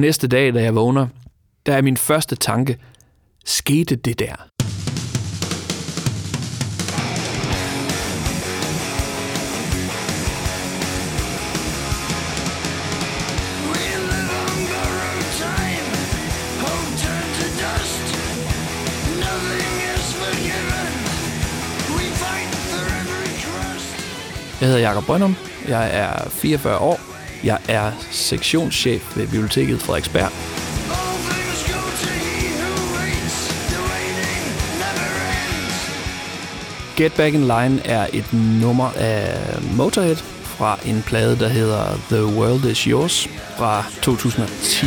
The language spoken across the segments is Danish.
Næste dag, da jeg vågner, der er min første tanke, skete det der? Jeg hedder Jakob Brønum. Jeg er 44 år. Jeg er sektionschef ved Biblioteket Frederiksberg. Get Back in Line er et nummer af Motorhead fra en plade, der hedder The World Is Yours fra 2010.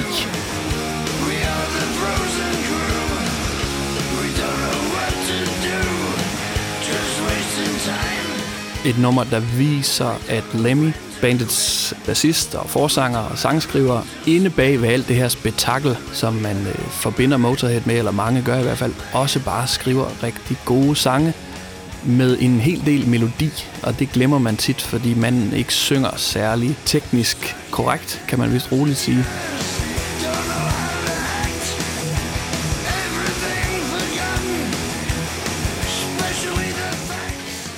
Et nummer, der viser, at Lemmy, bandets bassist og forsanger og sangskriver, inde bag ved alt det her spektakel, som man øh, forbinder Motorhead med, eller mange gør i hvert fald, også bare skriver rigtig gode sange med en hel del melodi, og det glemmer man tit, fordi man ikke synger særlig teknisk korrekt, kan man vist roligt sige.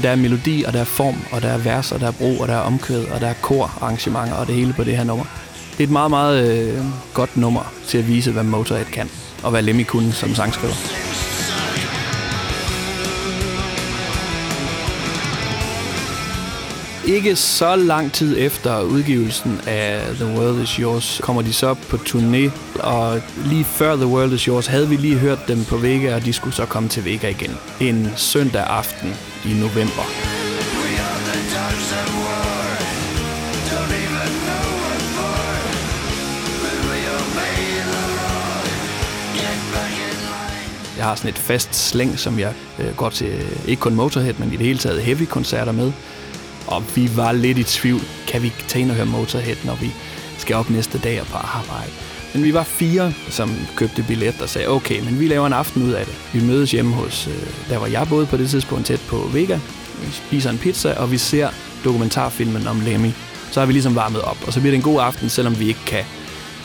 Der er melodi, og der er form, og der er vers, og der er bro, og der er omkvæd, og der er korarrangementer, og det hele på det her nummer. Det er et meget, meget øh, godt nummer til at vise, hvad Motorhead kan, og hvad Lemmy kunne som sangskriver. Ikke så lang tid efter udgivelsen af The World Is Yours kommer de så på turné, og lige før The World Is Yours havde vi lige hørt dem på Vega, og de skulle så komme til Vega igen. En søndag aften i november. Jeg har sådan et fast slæng, som jeg øh, går til, øh, ikke kun Motorhead, men i det hele taget heavy-koncerter med. Og vi var lidt i tvivl. Kan vi tage ind og høre Motorhead, når vi skal op næste dag og på arbejde? Men vi var fire, som købte billet og sagde, okay, men vi laver en aften ud af det. Vi mødes hjemme hos, øh, der var jeg boede på det tidspunkt tæt på Vega. Vi spiser en pizza, og vi ser dokumentarfilmen om Lemmy. Så har vi ligesom varmet op, og så bliver det en god aften, selvom vi ikke kan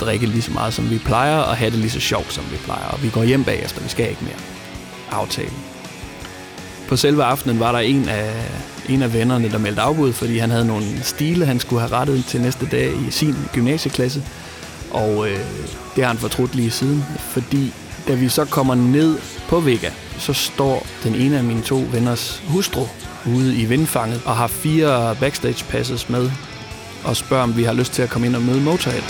drikke lige så meget, som vi plejer, og have det lige så sjovt, som vi plejer. Og vi går hjem bagefter, vi skal ikke mere. Aftale. På selve aftenen var der en af, en af vennerne, der meldte afbud, fordi han havde nogle stile, han skulle have rettet til næste dag i sin gymnasieklasse. Og øh, det har han fortrudt lige siden, fordi da vi så kommer ned på Vega, så står den ene af mine to venners hustru ude i vindfanget og har fire backstage passes med og spørger, om vi har lyst til at komme ind og møde Motorhead.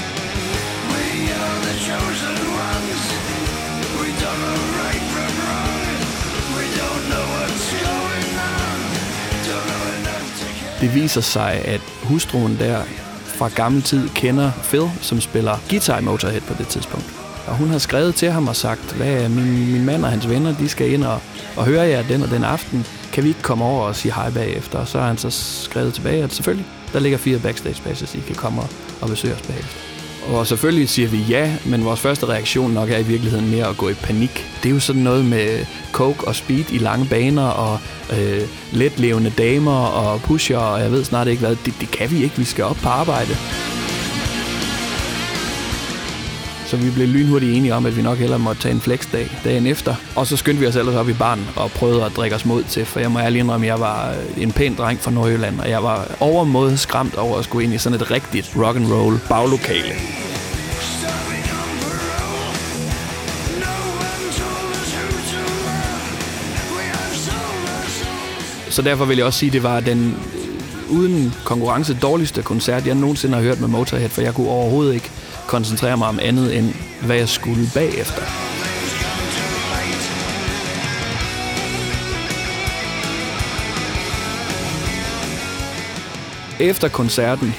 Det viser sig, at hustruen der fra gammel tid kender Phil, som spiller guitar i Motorhead på det tidspunkt. Og hun har skrevet til ham og sagt, hvad min, min mand og hans venner, de skal ind og, og høre jer den og den aften. Kan vi ikke komme over og sige hej bagefter? Og så har han så skrevet tilbage, at selvfølgelig, der ligger fire backstage passes, I kan komme og, og besøge os bagefter. Og selvfølgelig siger vi ja, men vores første reaktion nok er i virkeligheden mere at gå i panik. Det er jo sådan noget med coke og speed i lange baner, og øh, letlevende damer og pusher, og jeg ved snart ikke hvad. Det, det kan vi ikke, vi skal op på arbejde. Så vi blev lynhurtigt enige om, at vi nok hellere måtte tage en flexdag dagen efter. Og så skyndte vi os ellers op i barn og prøvede at drikke os mod til, for jeg må ærlig indrømme, at jeg var øh, en pæn dreng fra Nordjylland, og jeg var overmåde skræmt over at skulle ind i sådan et rigtigt rock and roll baglokale. Så derfor vil jeg også sige, at det var den øh, uden konkurrence dårligste koncert, jeg nogensinde har hørt med Motorhead, for jeg kunne overhovedet ikke koncentrere mig om andet end, hvad jeg skulle bagefter. Efter koncerten,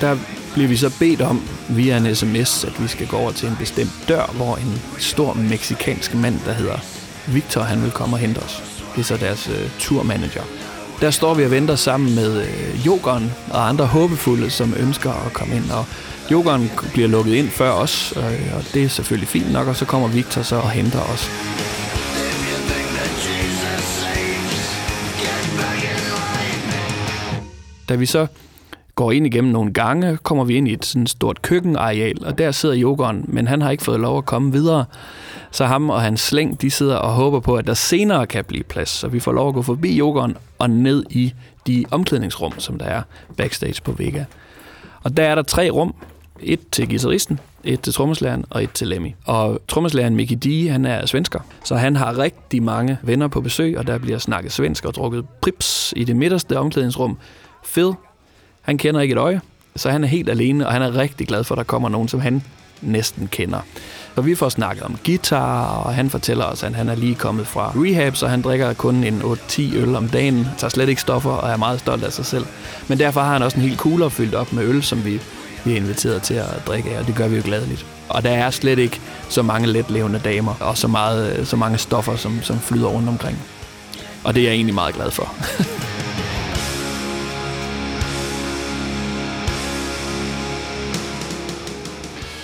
der bliver vi så bedt om via en sms, at vi skal gå over til en bestemt dør, hvor en stor meksikansk mand, der hedder Victor, han vil komme og hente os. Det er så deres øh, turmanager. Der står vi og venter sammen med øh, Jokeren og andre håbefulde, som ønsker at komme ind. Og Jokeren bliver lukket ind før os, øh, og det er selvfølgelig fint nok, og så kommer Victor så og henter os. Da vi så går ind igennem nogle gange, kommer vi ind i et sådan stort køkkenareal, og der sidder yoghurt, men han har ikke fået lov at komme videre. Så ham og hans slæng, de sidder og håber på, at der senere kan blive plads. Så vi får lov at gå forbi yoghurt og ned i de omklædningsrum, som der er backstage på Vega. Og der er der tre rum. Et til guitaristen, et til trommeslageren og et til Lemmy. Og trommeslageren Mickey D, han er svensker, så han har rigtig mange venner på besøg, og der bliver snakket svensk og drukket prips i det midterste omklædningsrum. Fed han kender ikke et øje, så han er helt alene, og han er rigtig glad for, at der kommer nogen, som han næsten kender. Så vi får snakket om guitar, og han fortæller os, at han er lige kommet fra rehab, så han drikker kun en 8-10 øl om dagen, tager slet ikke stoffer og er meget stolt af sig selv. Men derfor har han også en helt cooler fyldt op med øl, som vi, vi er inviteret til at drikke af, og det gør vi jo gladeligt. Og der er slet ikke så mange letlevende damer, og så, meget, så mange stoffer, som, som flyder rundt omkring. Og det er jeg egentlig meget glad for.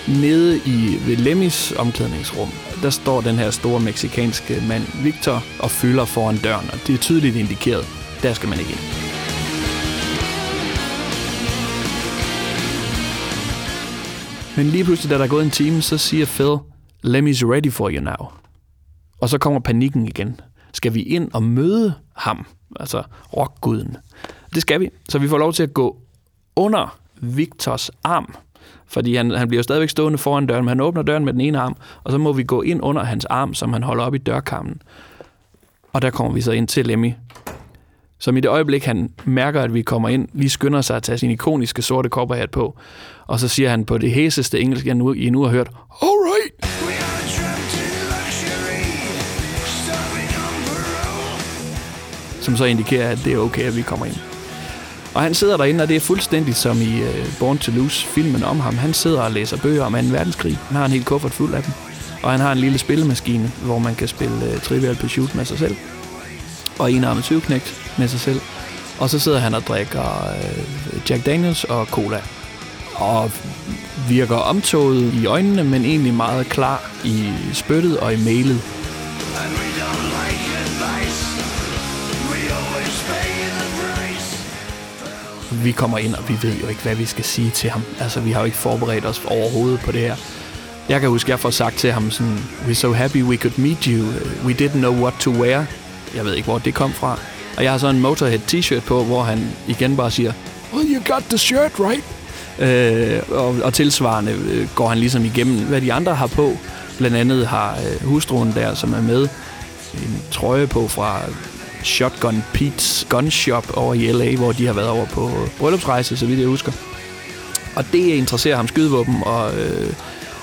Nede i ved Lemmys omklædningsrum, der står den her store meksikanske mand Victor og fylder foran døren, og det er tydeligt indikeret. Der skal man ikke ind. Men lige pludselig, da der er gået en time, så siger Phil, Lemmy's ready for you now. Og så kommer panikken igen. Skal vi ind og møde ham, altså rockguden? Det skal vi. Så vi får lov til at gå under Victors arm, fordi han, han bliver jo stadigvæk stående foran døren, men han åbner døren med den ene arm, og så må vi gå ind under hans arm, som han holder op i dørkammen. Og der kommer vi så ind til Lemmy, som i det øjeblik, han mærker, at vi kommer ind, lige skynder sig at tage sin ikoniske sorte kopperhat på. Og så siger han på det hæseste engelsk, jeg nu, I nu har hørt, All right! Som så indikerer, at det er okay, at vi kommer ind. Og han sidder derinde, og det er fuldstændig som i øh, Born to Lose, filmen om ham. Han sidder og læser bøger om 2. verdenskrig. Han har en helt kuffert fuld af dem. Og han har en lille spillemaskine, hvor man kan spille uh, Trivial Pursuit med sig selv. Og en arme 20 med sig selv. Og så sidder han og drikker uh, Jack Daniels og cola. Og virker omtoget i øjnene, men egentlig meget klar i spyttet og i mailet. Vi kommer ind, og vi ved jo ikke, hvad vi skal sige til ham. Altså, vi har jo ikke forberedt os overhovedet på det her. Jeg kan huske, jeg får sagt til ham sådan, We're so happy we could meet you. We didn't know what to wear. Jeg ved ikke, hvor det kom fra. Og jeg har så en Motorhead t-shirt på, hvor han igen bare siger, Well, you got the shirt right. Øh, og, og tilsvarende øh, går han ligesom igennem, hvad de andre har på. Blandt andet har øh, hustruen der, som er med, en trøje på fra Shotgun Pete's Gun Shop over i LA, hvor de har været over på bryllupsrejse, så vidt jeg husker. Og det interesserer ham skydevåben og øh,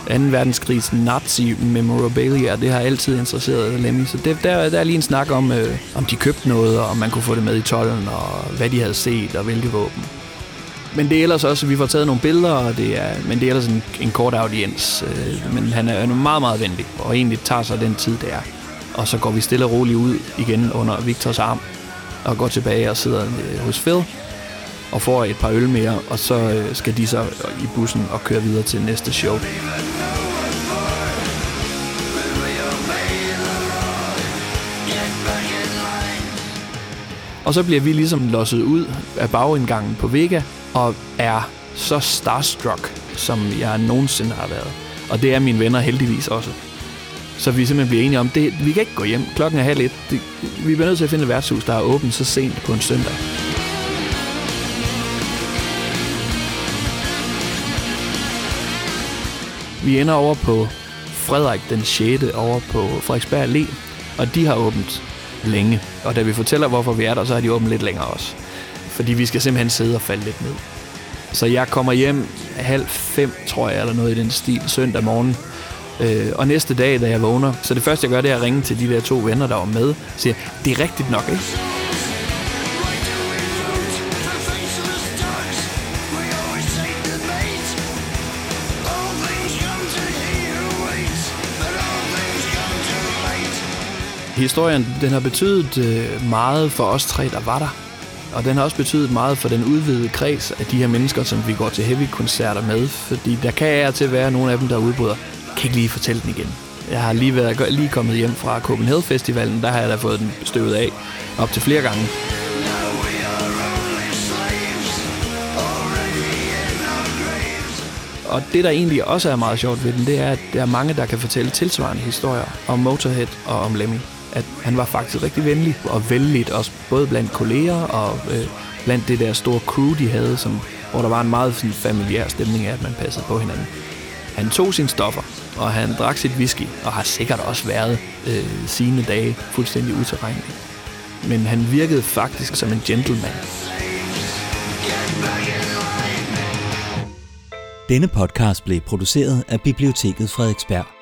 2. verdenskrigs nazi memorabilia, det har altid interesseret Lemmy. Så det, der, der er lige en snak om, øh, om de købte noget, og om man kunne få det med i tollen, og hvad de havde set, og hvilke våben. Men det er ellers også, vi får taget nogle billeder, og det er, men det er ellers en, en kort audiens. Øh, men han er meget, meget venlig, og egentlig tager sig den tid, det er. Og så går vi stille og roligt ud igen under Victors arm og går tilbage og sidder øh, hos Phil og får et par øl mere, og så øh, skal de så i bussen og køre videre til næste show. Og så bliver vi ligesom losset ud af bagindgangen på Vega, og er så starstruck, som jeg nogensinde har været. Og det er mine venner heldigvis også. Så vi simpelthen bliver enige om, det, vi kan ikke gå hjem. Klokken er halv et. Det, vi bliver nødt til at finde et værtshus, der er åbent så sent på en søndag. Vi ender over på Frederik den 6. over på Frederiksberg Allé, og de har åbent længe. Og da vi fortæller, hvorfor vi er der, så har de åbent lidt længere også. Fordi vi skal simpelthen sidde og falde lidt ned. Så jeg kommer hjem halv fem, tror jeg, eller noget i den stil, søndag morgen. Øh, og næste dag, da jeg vågner, så det første, jeg gør, det er at ringe til de der to venner, der var med, og siger, det er rigtigt nok, ikke? Historien, den har betydet øh, meget for os tre, der var der. Og den har også betydet meget for den udvidede kreds af de her mennesker, som vi går til heavy-koncerter med. Fordi der kan jeg til være nogle af dem, der udbryder kan ikke lige fortælle den igen. Jeg har lige, været, lige kommet hjem fra Copenhagen Festivalen, der har jeg da fået den støvet af op til flere gange. Og det, der egentlig også er meget sjovt ved den, det er, at der er mange, der kan fortælle tilsvarende historier om Motorhead og om Lemmy. At han var faktisk rigtig venlig og vældigt, også både blandt kolleger og øh, blandt det der store crew, de havde, som, hvor der var en meget sådan, familiær stemning af, at man passede på hinanden. Han tog sine stoffer, og han drak sit whisky, og har sikkert også været øh, sine dage fuldstændig utilregnelig. Men han virkede faktisk som en gentleman. Denne podcast blev produceret af Biblioteket Frederiksberg.